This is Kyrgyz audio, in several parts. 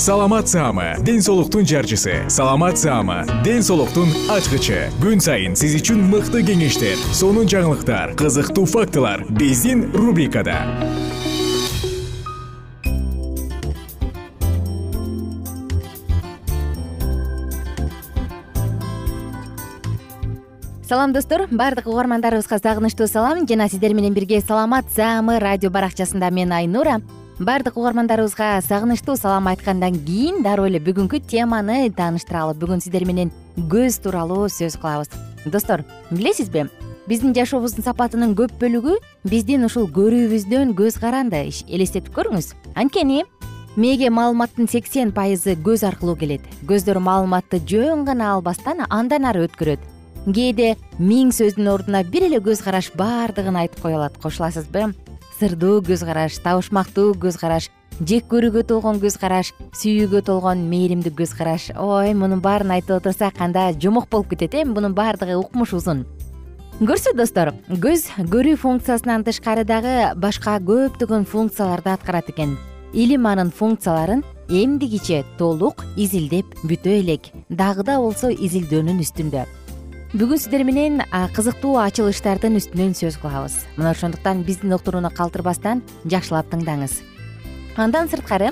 саламат саама ден соолуктун жарчысы. Саламат саама ден соолуктун ачкычы. Күн сайын сиз үчүн мыкты кеңештер сонун жаңылыктар кызыктуу фактылар биздин рубрикада. Салам достор. Баардык угармандарыбызга сагынычтуу салам. Жана сиздер менен бирге саламат саамы радио баракчасында мен айнура баардык угармандарыбызга сагынычтуу салам айткандан кийин дароо эле бүгүнкү теманы тааныштыралы бүгүн сиздер менен көз тууралуу сөз кылабыз. Достор билесизби? Биздин жашообуздун сапатынын көп бөлүгү биздин ушул көрүүбүздөн көз каранды элестетип көрүңүз. Анткени мээге маалыматтын сексен пайызы көз аркылуу келет. Көздөр маалыматты жөн гана албастан андан ары өткөрөт. Кээде миң сөздүн ордуна бир эле көз караш баардыгын айтып кое алат кошуласызбы сырдуу көз караш табышмактуу көз караш жек көрүүгө толгон көз караш сүйүүгө толгон мээримдүү көз караш. Ой мунун баарын айтып отурсак анда жомок болуп кетет э мунун баардыгы укмуш узун. Көрсө достор көз көрүү функциясынан тышкары дагы башка көптөгөн функцияларды аткарат экен. Илим анын функцияларын эмдигиче толук изилдеп бүтө элек. Дагы да болсо изилдөөнүн үстүндө бүгүн сиздер менен кызыктуу ачылыштардын үстүнөн сөз кылабыз. Мына ошондуктан биздин уктурууну калтырбастан жакшылап тыңдаңыз. Андан сырткары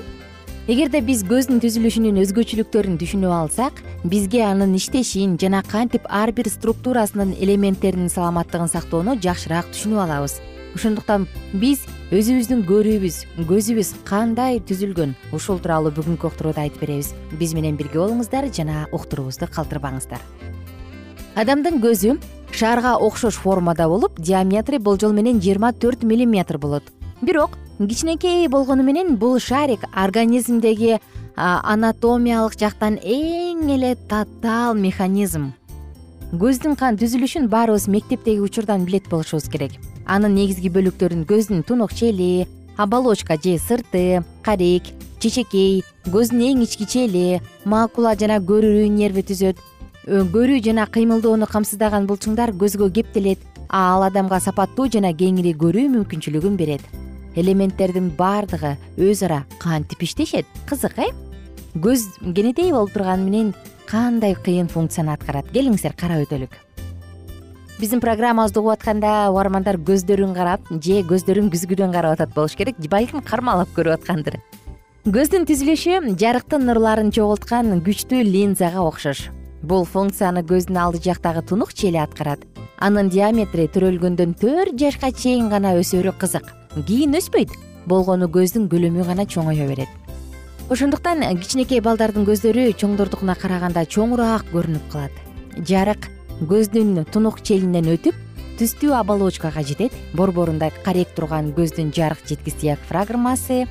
эгерде биз көздүн түзүлүшүнүн өзгөчөлүктөрүн түшүнүп алсак бизге анын иштешин жана кантип ар бир структурасынын элементтеринин саламаттыгын сактоону жакшыраак түшүнүп алабыз. Ошондуктан биз өзүбүздүн көрүүбүз көзүбүз кандай түзүлгөн ушул тууралуу бүгүнкү уктурууда айтып беребиз. Биз менен бирге болуңуздар жана уктуруубузду калтырбаңыздар адамдын көзү шаарга окшош формада болуп диаметри болжол менен жыйырма төрт миллиметр болот. Бирок кичинекей болгону менен бул шарик организмдеги анатомиялык жактан эң эле татаал механизм. Көздүн түзүлүшүн баарыбыз мектептеги учурдан билет болушубуз керек. Анын негизги бөлүктөрүн көздүн тунук чели оболочка же сырты карек чечекей көздүн эң ички чели макула жана көрүү нерви түзөт көрүү жана кыймылдоону камсыздаган булчуңдар көзгө кептелет. Ал адамга сапаттуу жана кеңири көрүү мүмкүнчүлүгүн берет. Элементтердин баардыгы өз ара кантип иштешет? Кызык э? Көз кенетей болуп турганы менен кандай кыйын функцияны аткарат? Келиңиздер карап өтөлүк. Биздин программабызды угуп атканда угармандар көздөрүн карап же көздөрүн күзгүдөн карап атат болуш керек. Балким кармалап көрүп аткандыр. Көздүн түзүлүшү жарыктын нурларын чогулткан күчтүү линзага окшош бул функцияны көздүн алды жактагы тунук чели аткарат. Анын диаметри төрөлгөндөн төрт жашка чейин гана өсөрү кызык. Кийин өспөйт болгону көздүн көлөмү гана чоңое берет. Ошондуктан кичинекей балдардын көздөрү чоңдордукуна караганда чоңураак көрүнүп калат. Жарык көздүн тунук челинен өтүп түстүү оболочкага жетет борборунда карек турган көздүн жарык жеткис диафрагмасы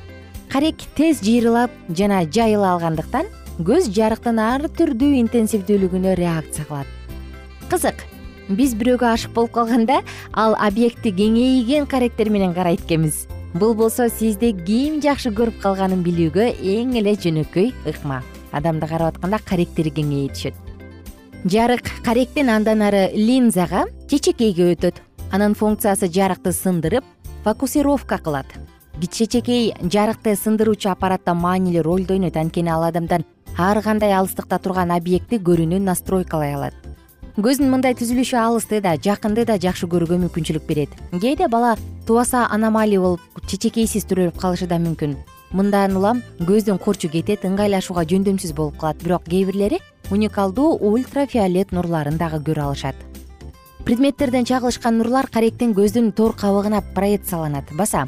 карек тез жыйрылып жана жайыла алгандыктан көз жарыктын ар түрдүү интенсивдүүлүгүнө реакция кылат. Кызык биз бирөөгө ашык болуп калганда ал объектти кеңейген каректер менен карайт экенбиз. Бул болсо сизди ким жакшы көрүп калганын билүүгө эң эле жөнөкөй ыкма. Адамды карап атканда каректери кеңейе түшөт. Жарык каректен андан ары линзага чечекейге өтөт. Анын функциясы жарыкты сындырып фокусировка кылат. Чечекей жарыкты сындыруучу аппаратта маанилүү ролду ойнойт. Анткени ал адамдан ар кандай алыстыкта турган объектти көрүүнү настройкалай алат. Көздүн мындай түзүлүшү алысты да жакынды да жакшы көрүүгө мүмкүнчүлүк берет. Кээде бала тубаса аномалия болуп чечекейсиз төрөлүп калышы да мүмкүн. Мындан улам көздүн курчу кетет ыңгайлашууга жөндөмсүз болуп калат. Бирок кээ бирлери уникалдуу ультрафиолет нурларын дагы көрө алышат. Предметтерден чагылышкан нурлар каректин көздүн тор кабыгына проекцияланат. Баса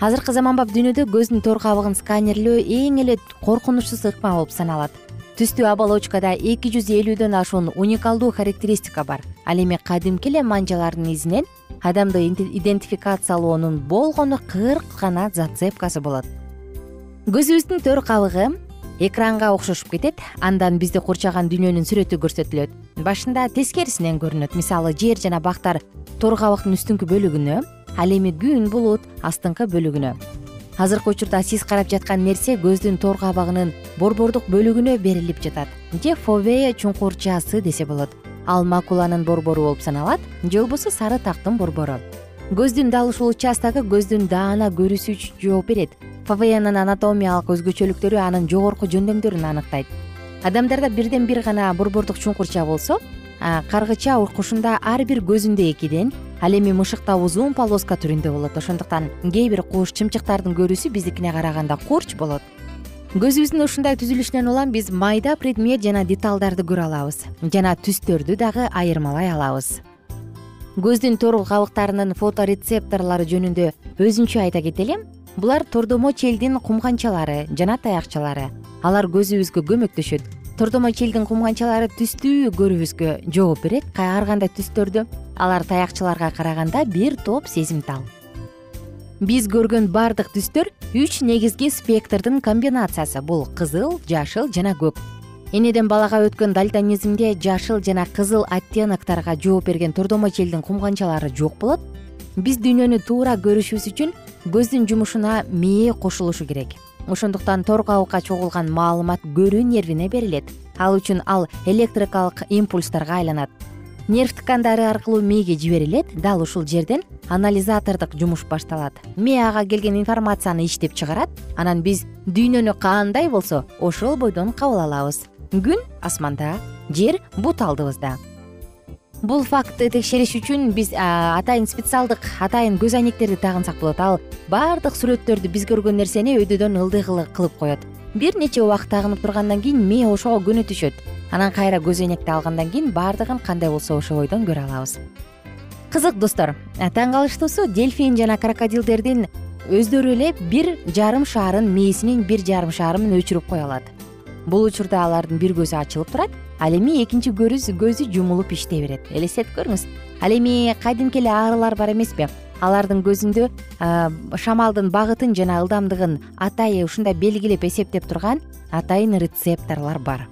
азыркы заманбап дүйнөдө көздүн тор кабыгын сканерлөө эң эле коркунучсуз ыкма болуп саналат. Түстүү оболочкада эки жүз элүүдөн ашуун уникалдуу характеристика бар. Ал эми кадимки эле манжалардын изинен адамды идентификациялоонун болгону кырк гана зацепкасы болот. Көзүбүздүн төр кабыгы экранга окшошуп кетет андан бизди курчаган дүйнөнүн сүрөтү көрсөтүлөт. Башында тескерисинен көрүнөт. Мисалы жер жана бактар тор кабыктын үстүңкү бөлүгүнө ал эми күн булут астыңкы бөлүгүнө. Азыркы учурда сиз карап жаткан нерсе көздүн тор кабыгынын борбордук бөлүгүнө берилип жатат. Же фовея чуңкурчасы десе болот. Ал макуланын борбору болуп саналат же болбосо сары тактын борбору. Көздүн дал ушул участогу көздүн даана көрүүсү үчүн жооп берет. Фовеянын анатомиялык өзгөчөлүктөрү анын жогорку жөндөмдөрүн аныктайт. Адамдарда бирден бир гана борбордук чуңкурча болсо каргыча укушунда ар бир көзүндө экиден ал эми мышыкта узун полоска түрүндө болот. Ошондуктан кээ бир куш чымчыктардын көрүүсү биздикине караганда курч болот. Көзүбүздүн ушундай түзүлүшүнөн улам биз майда предмет жана деталдарды көрө алабыз жана түстөрдү дагы айырмалай алабыз. Көздүн тор кабыктарынын фоторецепторлору жөнүндө өзүнчө айта кетели булар тордомо челдин кумганчалары жана таякчалары. Алар көзүбүзгө көмөктөшөт тордомо челдин кумганчалары түстүү көрүүбүзгө жооп берет. Ар кандай түстөрдү? Алар таякчаларга караганда бир топ сезимтал. Биз көргөн баардык түстөр үч негизги спектрдин комбинациясы бул кызыл жашыл жана көк энеден балага өткөн дальтонизмде жашыл жана кызыл оттенокторго жооп берген тордомо челдин кумганчалары жок болот. Биз дүйнөнү туура көрүшүбүз үчүн көздүн жумушуна мээ кошулушу керек ошондуктан тор кабыкка чогулган маалымат көрүү нервине берилет. Ал үчүн ал электрикалык импульстарга айланат. Нерв ткандары аркылуу мээге жиберилет дал ушул жерден анализатордук жумуш башталат. Мээ ага келген информацияны иштеп чыгарат анан биз дүйнөнү кандай болсо ошол бойдон кабыл алабыз. Күн асманда жер бут алдыбызда бул фактты текшериш үчүн биз атайын специалдык атайын көз айнектерди тагынсак болот ал баардык сүрөттөрдү биз көргөн нерсени өйдөдөн ылдый кылып коет. Бир нече убакыт тагынып тургандан кийин мээ ошого көнө түшөт. Анан кайра көз айнекти алгандан кийин баардыгын кандай болсо ошол бойдон көрө алабыз. Кызык достор таң калыштуусу дельфин жана крокодилдердин өздөрү эле бир жарым шарын мээсинин бир жарым шарын өчүрүп кое алат. Бул учурда алардын бир көзү ачылып турат ал эми экинчи көзү жумулуп иштей берет. Элестетип көрүңүз. Ал эми кадимки эле арылар бар эмеспи? Алардын көзүндө шамалдын багытын жана ылдамдыгын атайы ушундай белгилеп эсептеп турган атайын рецепторлор бар.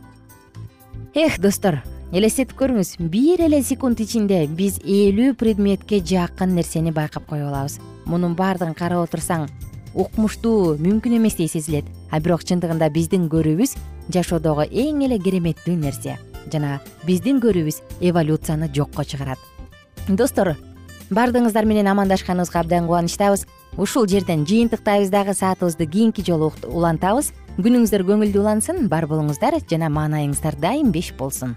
Эх достор элестетип көрүңүз. Бир эле секунд ичинде биз элүү предметке жакын нерсени байкап кое алабыз. Мунун баардыгын карап отурсаң укмуштуу мүмкүн эместей сезилет. А бирок чындыгында биздин көрүүбүз жашоодогу эң эле кереметтүү нерсе. Жана биздин көрүүбүз эволюцияны жокко чыгарат. Достор баардыгыңыздар менен амандашканыбызга абдан кубанычтабыз. Ушул жерден жыйынтыктайбыз дагы саатыбызды кийинки жолу улантабыз. Күнүңүздөр көңүлдүү улансын бар болуңуздар жана маанайыңыздар дайым беш болсун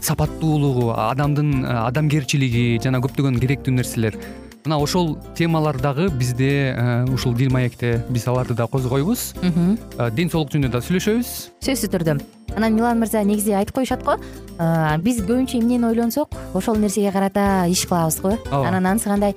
сапаттуулугу адамдын адамгерчилиги жана көптөгөн керектүү нерселер. Мына ошол темалар дагы бизде э, ушул дил маекте биз аларды да козгойбуз. Э, ден соолук жөнүндө да сүйлөшөбүз. Сөзсүз түрдө. Анан милан мырза негизи айтып коюшат го. Э, биз көбүнчө эмнени ойлонсок ошол нерсеге карата иш кылабыз го. Ооба. Анан анысы кандай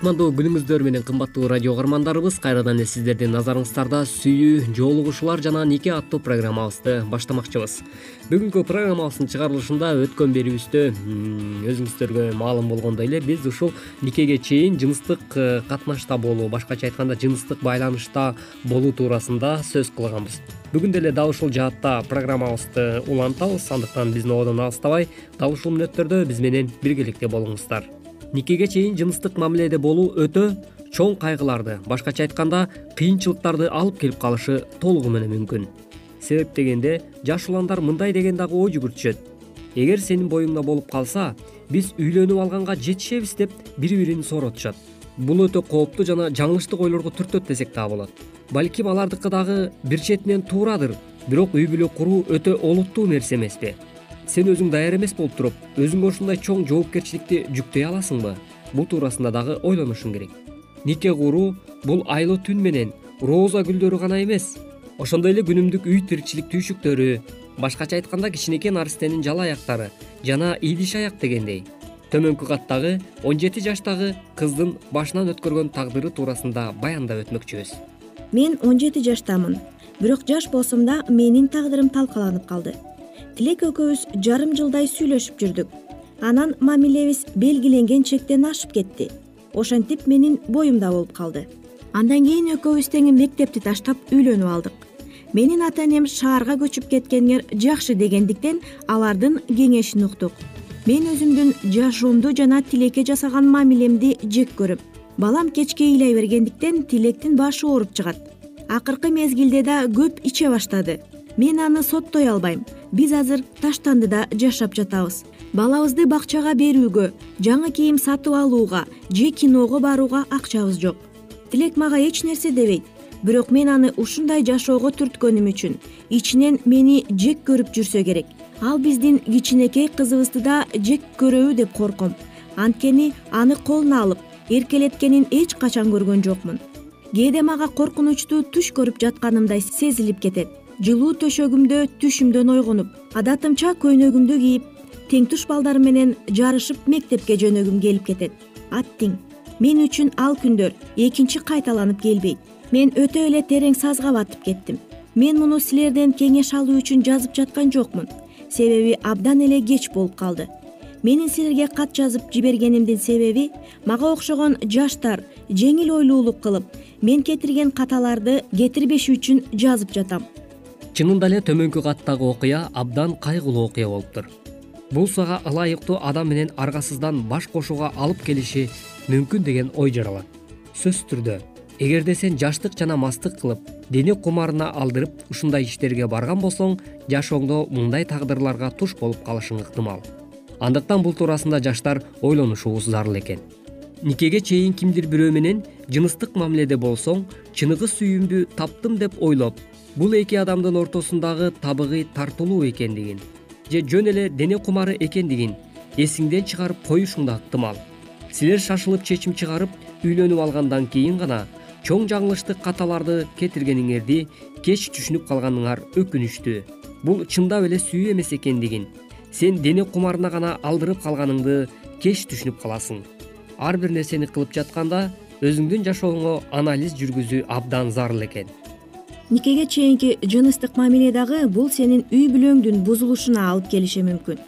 кутмандуу күнүңүздөр менен кымбаттуу радио угармандарыбыз кайрадан эле сиздердин назарыңыздарда сүйүү жоолугушуулар жана нике аттуу программабызды баштамакчыбыз. Бүгүнкү программабыздын чыгарылышында өткөн берүүбүздө өзүңүздөргө маалым болгондой эле биз ушул никеге чейин жыныстык э, катнашта болуу башкача айтканда жыныстык байланышта болуу туурасында сөз кылганбыз. Бүгүн деле дал ушул жаатта программабызды улантабыз андыктан биздин ободон алыстабай дал ушул мүнөттөрдө биз менен биргеликте болуңуздар никеге чейин жыныстык мамиледе болуу өтө чоң кайгыларды башкача айтканда кыйынчылыктарды алып келип калышы толугу менен мүмкүн. Себеп дегенде жаш уландар мындай деген дагы ой жүгүртүшөт эгер сенин боюңда болуп калса биз үйлөнүп алганга жетишебиз деп бири бирин сооротушат бул өтө кооптуу жана жаңылыштык ойлорго түртөт десек дагы болот. Балким алардыкы дагы бир четинен туурадыр бирок үй бүлө куруу өтө олуттуу нерсе эмеспи сен өзүң даяр эмес болуп туруп өзүңө ушундай чоң жоопкерчиликти жүктөй аласыңбы? Бул туурасында дагы ойлонушуң керек. Нике куруу бул айлуу түн менен роза гүлдөрү гана эмес. Ошондой эле күнүмдүк үй тиричилик түйшүктөрү башкача айтканда кичинекей наристенин жала аяктары жана идиш аяк дегендей. Төмөнкү каттагы он жети жаштагы кыздын башынан өткөргөн тагдыры туурасында баяндап өтмөкчүбүз. Мен он жети жаштамын бирок жаш болсом да менин тагдырым талкаланып калды тилек экөөбүз жарым жылдай сүйлөшүп жүрдүк. Анан мамилебиз белгиленген чектен ашып кетти. Ошентип менин боюмда болуп калды. Андан кийин экөөбүз тең мектепти таштап үйлөнүп алдык. Менин ата энем шаарга көчүп кеткениңер жакшы дегендиктен алардын кеңешин уктук. Мен өзүмдүн жашоомду жана тилекке жасаган мамилемди жек көрөм балам кечке ыйлай бергендиктен тилектин башы ооруп чыгат. Акыркы мезгилде да көп иче баштады мен аны соттой албайм. Биз азыр таштандыда жашап жатабыз. Балабызды бакчага берүүгө жаңы кийим сатып алууга же киного барууга акчабыз жок. Тилек мага эч нерсе дебейт. Бирок мен аны ушундай жашоого түрткөнүм үчүн ичинен мени жек көрүп жүрсө керек. Ал биздин кичинекей кызыбызды да жек көрөбү деп корком. Анткени аны колуна алып эркелеткенин эч качан көргөн жокмун. Кээде мага коркунучтуу түш көрүп жатканымдай сезилип кетет жылуу төшөгүмдө түшүмдөн ойгонуп адатымча көйнөгүмдү кийип тең туш балдарым менен жарышып мектепке жөнөгүм келип кетет. Аттиң мен үчүн ал күндөр экинчи кайталанып келбейт. Мен өтө эле терең сазга батып кеттим. Мен муну силерден кеңеш алуу үчүн жазып жаткан жокмун. Себеби абдан эле кеч болуп калды. Менин силерге кат жазып жибергенимдин себеби мага окшогон жаштар жеңил ойлуулук кылып мен кетирген каталарды кетирбеш үчүн жазып жатам чынында эле төмөнкү каттагы окуя абдан кайгылуу окуя болуптур бул сага ылайыктуу адам менен аргасыздан баш кошууга алып келиши мүмкүн деген ой жаралат. Сөзсүз түрдө эгерде сен жаштык жана мастык кылып дене кумарына алдырып ушундай иштерге барган болсоң жашооңдо мындай тагдырларга туш болуп калышың ыктымал. Андыктан бул туурасында жаштар ойлонушубуз зарыл экен. Никеге чейин кимдир бирөө менен жыныстык мамиледе болсоң чыныгы сүйүүмдү таптым деп ойлоп бул эки адамдын ортосундагы табыгый тартылуу экендигин же жөн эле дене кумары экендигин эсиңден чыгарып коюшуң да ыктымал. Силер шашылып чечим чыгарып үйлөнүп алгандан кийин гана чоң жаңылыштык каталарды кетиргениңерди кеч түшүнүп калганыңар өкүнүчтүү. Бул чындап эле сүйүү эмес экендигин сен дене кумарына гана алдырып калганыңды кеч түшүнүп каласың. Ар бир нерсени кылып жатканда өзүңдүн жашооңо анализ жүргүзүү абдан зарыл экен никеге чейинки жыныстык мамиле дагы бул сенин үй бүлөңдүн бузулушуна алып келиши мүмкүн.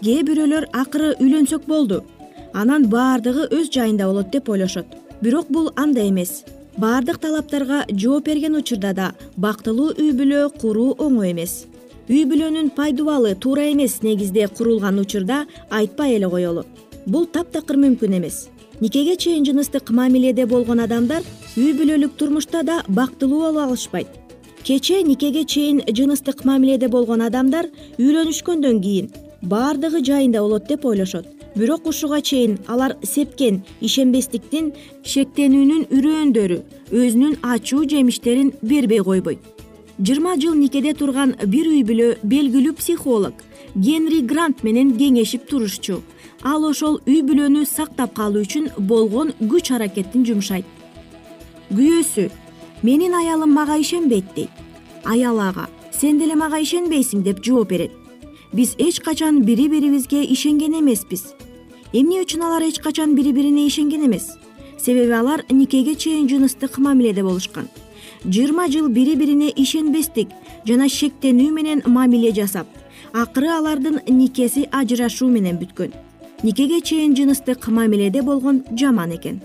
Кээ бирөөлөр акыры үйлөнсөк болду. Анан баардыгы өз жайында болот деп ойлошот. Бирок бул андай эмес. Баардык талаптарга жооп берген учурда да бактылуу үй бүлө куруу оңой эмес. Үй бүлөнүн пайдубалы туура эмес негизде курулган учурда айтпай эле коелу. Бул таптакыр мүмкүн эмес. Никеге чейин жыныстык мамиледе болгон адамдар үй бүлөлүк турмушта да бактылуу боло алышпайт кечээ никеге чейин жыныстык мамиледе болгон адамдар үйлөнүшкөндөн кийин баардыгы жайында болот деп ойлошот. Бирок ушуга чейин алар сепкен ишенбестиктин шектенүүнүн үрөөндөрү өзүнүн ачуу жемиштерин бербей койбойт. Жыйырма жыл никеде турган бир үй бүлө белгилүү психолог генри грант менен кеңешип турушчу. Ал ошол үй бүлөнү сактап калуу үчүн болгон күч аракетин жумшайт. Күйөөсү менин аялым мага ишенбейт дейт. Аял ага сен деле мага ишенбейсиң деп жооп берет. Биз эч качан бири бирибизге ишенген эмеспиз. Эмне үчүн алар эч качан бири бирине ишенген эмес? Себеби алар никеге чейин жыныстык мамиледе болушкан. Жыйырма жыл бири бирине ишенбестик жана шектенүү менен мамиле жасап акыры алардын никеси ажырашуу менен бүткөн. Никеге чейин жыныстык мамиледе болгон жаман экен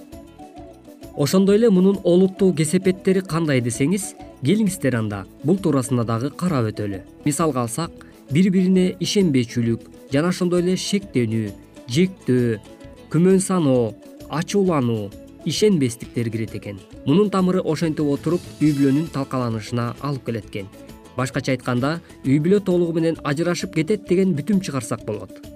ошондой эле мунун олуттуу кесепеттери кандай десеңиз келиңиздер анда. Бул туурасында дагы карап өтөлү. Мисалга алсак бири бирине ишенбечүлүк жана ошондой эле шектенүү жектөө күмөн саноо ачуулануу ишенбестиктер кирет экен. Мунун тамыры ошентип отуруп үй бүлөнүн талкаланышына алып келет экен. Башкача айтканда үй бүлө толугу менен ажырашып кетет деген бүтүм чыгарсак болот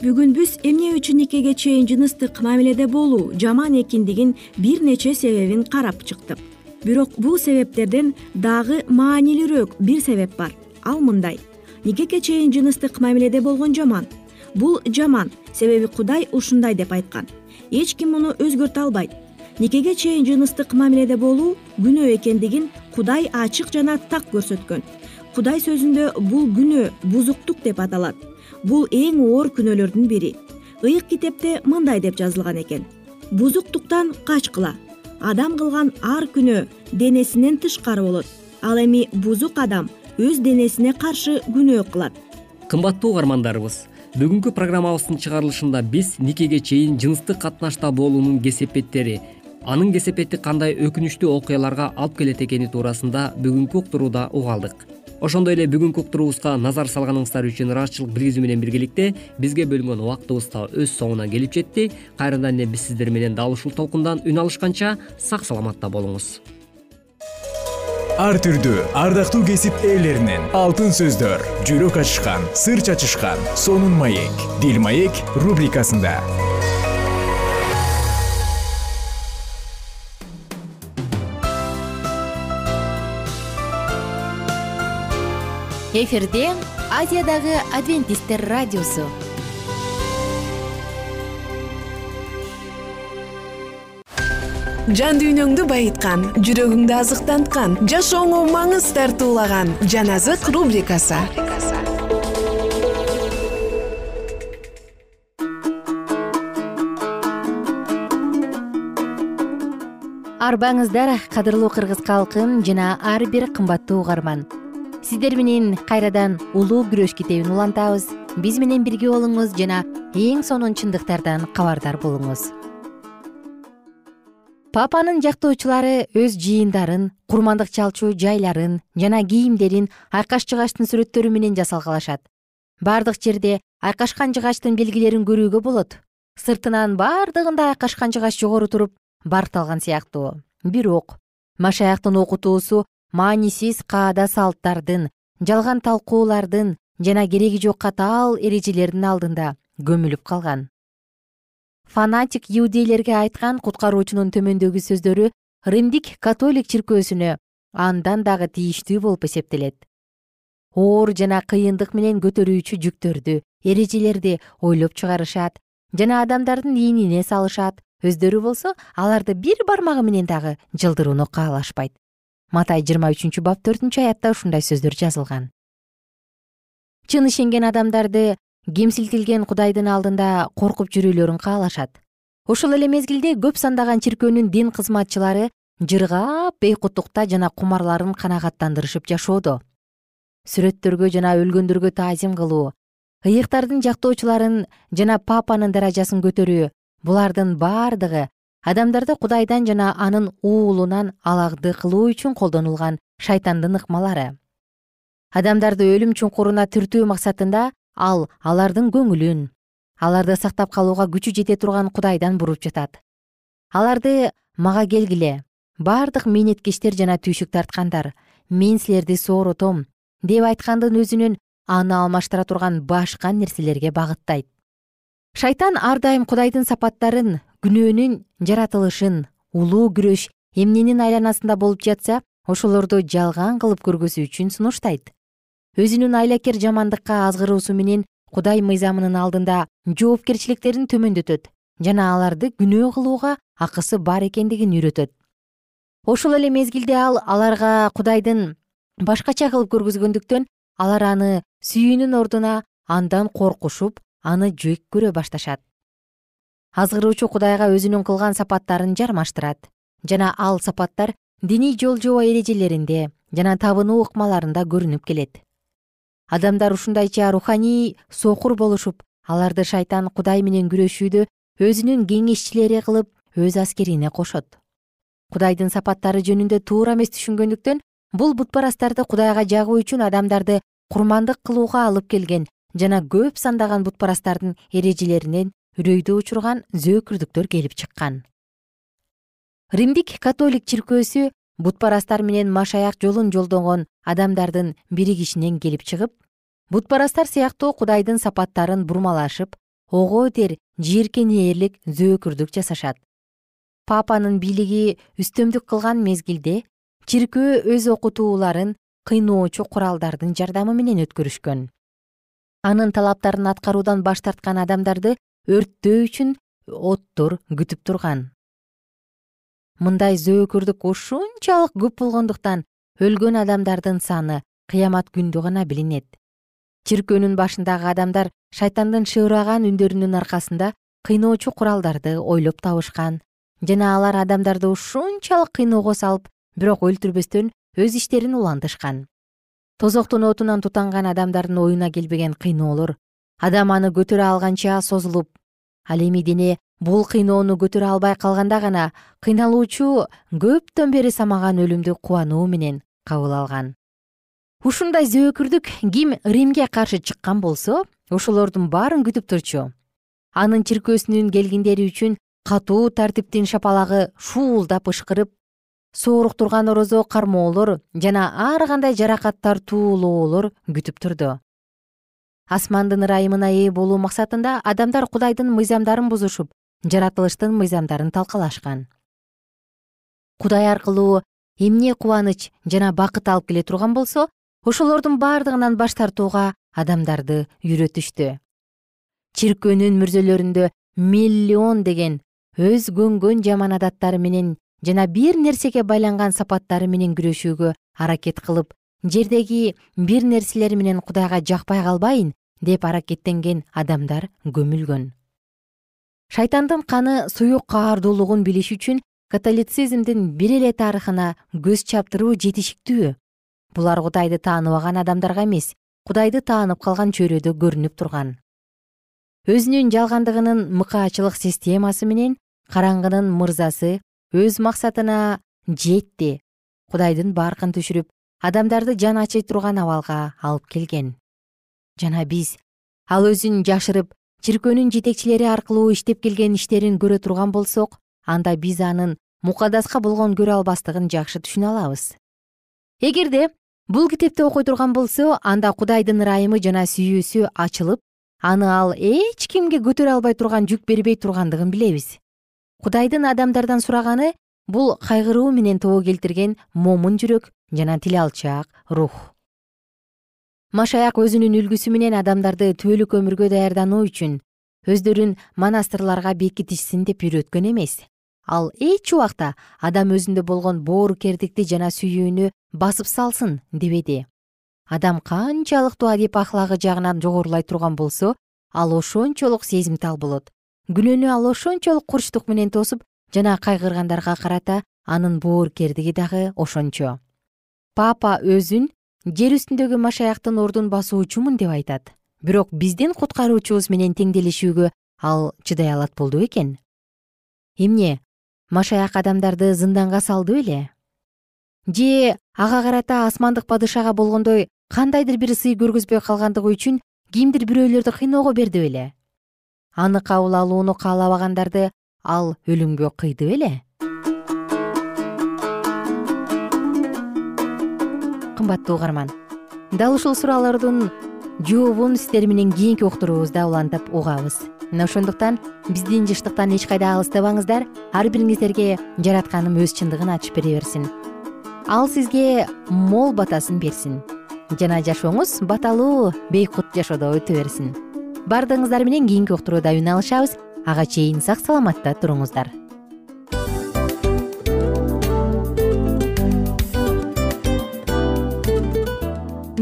бүгүн биз эмне үчүн никеге чейин жыныстык мамиледе болуу жаман экендигин бир нече себебин карап чыктык. Бирок бул себептерден дагы маанилүүрөөк бир себеп бар. Ал мындай. Никеге чейин жыныстык мамиледе болгон жаман. Бул жаман себеби кудай ушундай деп айткан. Эч ким муну өзгөртө албайт. Никеге чейин жыныстык мамиледе болуу күнөө экендигин кудай ачык жана так көрсөткөн. Кудай сөзүндө бул күнөө бузуктук деп аталат бул эң оор күнөөлөрдүн бири. ыйык китепте мындай деп жазылган экен. Бузуктуктан качкыла адам кылган ар күнөө денесинен тышкары болот. Ал эми бузук адам өз денесине каршы күнөө кылат кымбаттуу угармандарыбыз бүгүнкү программабыздын чыгарылышында биз никеге чейин жыныстык катнашта болуунун кесепеттери анын кесепети кандай өкүнүчтүү окуяларга алып келет экени туурасында бүгүнкү уктурууда уга алдык ошондой эле бүгүнкү уктуруубузга назар салганыңыздар үчүн ыраазычылык билгизүү менен биргеликте бизге бөлүнгөн убактыбыз да өз соңуна келип жетти. Кайрадан эле биз сиздер менен дал ушул толкундан үн алышканча сак саламатта болуңуз. Ар түрдүү ардактуу кесип ээлеринен алтын сөздөр жүрөк ачышкан сыр чачышкан сонун маек дил маек рубрикасында эфирде азиядагы адвентисттер радиосу. Жан дүйнөңдү байыткан жүрөгүңдү азыктанткан жашооңо маңыз тартуулаган жан азык рубрикасы. Арбаңыздар кадырлуу кыргыз калкым жана ар бир кымбаттуу угарман сиздер менен кайрадан улуу күрөш китебин улантабыз. Биз менен бирге болуңуз жана эң сонун чындыктардан кабардар болуңуз. Папанын жактоочулары өз жыйындарын курмандык чалчу жайларын жана кийимдерин айкаш жыгачтын сүрөттөрү менен жасалгалашат. Бардык жерде айкашкан жыгачтын белгилерин көрүүгө болот. Сыртынан бардыгында айкашкан жыгач жогору туруп баркталган сыяктуу. Бирок машаяктын окутуусу маанисиз каада салттардын жалган талкуулардын жана кереги жок катаал эрежелердин алдында көмүлүп калган. Фанатик иудейлерге айткан куткаруучунун төмөндөгү сөздөрү римдик католик чиркөөсүнө андан дагы тийиштүү болуп эсептелет. Оор жана кыйындык менен көтөрүүчү жүктөрдү эрежелерди ойлоп чыгарышат жана адамдардын ийнине салышат. Өздөрү болсо аларды бир бармагы менен дагы жылдырууну каалашпайт матай жыйырма үчүнчү бап төртүнчү аятта ушундай сөздөр жазылган. Чын ишенген адамдарды кемсинтилген кудайдын алдында коркуп жүрүүлөрүн каалашат. Ошол эле мезгилде көп сандаган чиркөөнүн дин кызматчылары жыргап бейкуттукта жана кумарларын канагаттандырышып жашоодо. Сүрөттөргө жана өлгөндөргө таазим кылуу ыйыктардын жактоочуларын жана папанын даражасын көтөрүү булардын бардыгы адамдарды кудайдан жана анын уулунан алагды кылуу үчүн колдонулган шайтандын ыкмалары. Адамдарды өлүм чуңкуруна түртүү максатында ал алардын көңүлүн аларды сактап калууга күчү жете турган кудайдан буруп жатат. Аларды мага келгиле бардык мээнеткечтер жана түйшүк тарткандар мен силерди сооротом деп айткандын өзүнөн аны алмаштыра турган башка нерселерге багыттайт. Шайтан ар дайым кудайдын сапаттарын күнөөнүн жаратылышын улуу күрөш эмненин айланасында болуп жатса ошолорду жалган кылып көргөзүү үчүн сунуштайт. Өзүнүн айлакер жамандыкка азгыруусу менен кудай мыйзамынын алдында жоопкерчиликтерин төмөндөтөт жана аларды күнөө кылууга акысы бар экендигин үйрөтөт. Ошол эле мезгилде ал аларга кудайдын башкача кылып көргөзгөндүктөн алар аны сүйүүнүн ордуна андан коркушуп аны жек көрө башташат азгыруучу кудайга өзүнүн кылган сапаттарын жармаштырат. Жана ал сапаттар диний жол эрежелеринде жана табынуу ыкмаларында көрүнүп келет. Адамдар ушундайча руханий сокур болушуп аларды шайтан кудай менен күрөшүүдө өзүнүн кеңешчилери кылып өз аскерине кошот. Кудайдын сапаттары жөнүндө туура эмес түшүнгөндүктөн бул бутпарастарды кудайга жагуу үчүн адамдарды курмандык кылууга алып келген жана көп сандаган бутпарастардын эрежелеринен үрөйдү учурган зөөкүрдүктөр келип чыккан. Римдик католик чиркөөсү бутпарастар менен машаяк жолун жолдогон адамдардын биригишинен келип чыгып бутпарастар сыяктуу кудайдын сапаттарын бурмалашып ого бетер жийиркенээрлик зөөкүрдүк жасашат. Папанын бийлиги үстөмдүк кылган мезгилде чиркөө өз окутууларын кыйноочу куралдардын жардамы менен өткөрүшкөн. Анын талаптарын аткаруудан баш тарткан адамдарды өрттөө үчүн оттор күтүп турган. Мындай зөөкүрдүк ушунчалык көп болгондуктан өлгөн адамдардын саны кыямат күндө гана билинет. Чиркөөнүн башындагы адамдар шайтандын шыраган үндөрүнүн аркасында кыйноочу куралдарды ойлоп табышкан жана алар адамдарды ушунчалык кыйноого салып бирок өлтүрбөстөн өз иштерин улантышкан. Тозоктун отунан тутанган адамдардын оюна келбеген кыйноолор адам аны көтөрө алганча созулуп ал эми дене бул кыйноону көтөрө албай калганда гана кыйналуучу көптөн бери самаган өлүмдү кубануу менен кабыл алган. Ушундай зөөкүрдүк ким римге каршы чыккан болсо ошолордун баарын күтүп турчу. Анын чиркөөсүнүн келгиндери үчүн катуу тартиптин шапалагы шуулдап ышкырып сооруктурган орозо кармоолор жана ар кандай жаракат тартуулоолор күтүп турду асмандын ырайымына ээ болуу максатында адамдар кудайдын мыйзамдарын бузушуп жаратылыштын мыйзамдарын талкалашкан. Кудай аркылуу эмне кубаныч жана бакыт алып келе турган болсо ошолордун бардыгынан баш тартууга адамдарды үйрөтүштү. Чиркөөнүн мүрзөлөрүндө миллион деген өз көнгөн жаман адаттары менен жана бир нерсеге байланган сапаттары менен күрөшүүгө аракет кылып жердеги бир нерселер менен кудайга жакпай калбайын деп аракеттенген адамдар көмүлгөн. Шайтандын каны суюк каардуулугун билиш үчүн католицизмдин бир эле тарыхына көз чаптыруу жетишиктүү. Булар кудайды тааныбаган адамдарга эмес кудайды таанып калган чөйрөдө көрүнүп турган. Өзүнүн жалгандыгынын мыкаачылык системасы менен караңгынын мырзасы өз максатына жетти. Кудайдын баркын түшүрүп адамдарды жан ачый турган абалга алып келген жана биз ал өзүн жашырып чиркөөнүн жетекчилери аркылуу иштеп келген иштерин көрө турган болсок анда биз анын мукадаска болгон көрө албастыгын жакшы түшүнө алабыз. Эгерде бул китепти окуй турган болсо анда кудайдын ырайымы жана сүйүүсү ачылып аны ал эч кимге көтөрө албай турган жүк бербей тургандыгын билебиз. Кудайдын адамдардан сураганы бул кайгыруу менен тобо келтирген момун жүрөк жана тил алчаак рух машаяк өзүнүн үлгүсү менен адамдарды түбөлүк өмүргө даярдануу үчүн өздөрүн монастырларга бекитишсин деп үйрөткөн эмес. Ал эч убакта адам өзүндө болгон боорукердикти жана сүйүүнү басып салсын дебеди. Адам канчалык адип ахлагы жагынан жогорулай турган болсо ал ошончолук сезимтал болот. Күнөөнү ал ошончолук курчтук менен тосуп жана кайгыргандарга карата анын боорукердиги дагы ошончо. Папа өзүн жер үстүндөгү машаяктын ордун басуучумун деп айтат. Бирок биздин куткаруучубуз менен теңделишүүгө ал чыдай алат болду бекен эмне машаяк адамдарды зынданга салды беле же ага карата асмандык падышага болгондой кандайдыр бир сый көргөзбөй калгандыгы үчүн кимдир бирөөлөрдү кыйноого берди беле аны кабыл алууну каалабагандарды ал өлүмгө кыйды беле кымбаттуу угарман. Дал ушул суроолордун жообун сиздер менен кийинки уктуруубузда улантып угабыз. Мына ошондуктан биздин жыштыктан эч кайда алыстабаңыздар ар бириңиздерге жаратканым өз чындыгын ачып бере берсин. Ал сизге мол батасын берсин. Жана жашооңуз баталуу бейкут жашоодо өтө берсин. Баардыгыңыздар менен кийинки уктурууда үн алышабыз. Ага чейин сак саламатта туруңуздар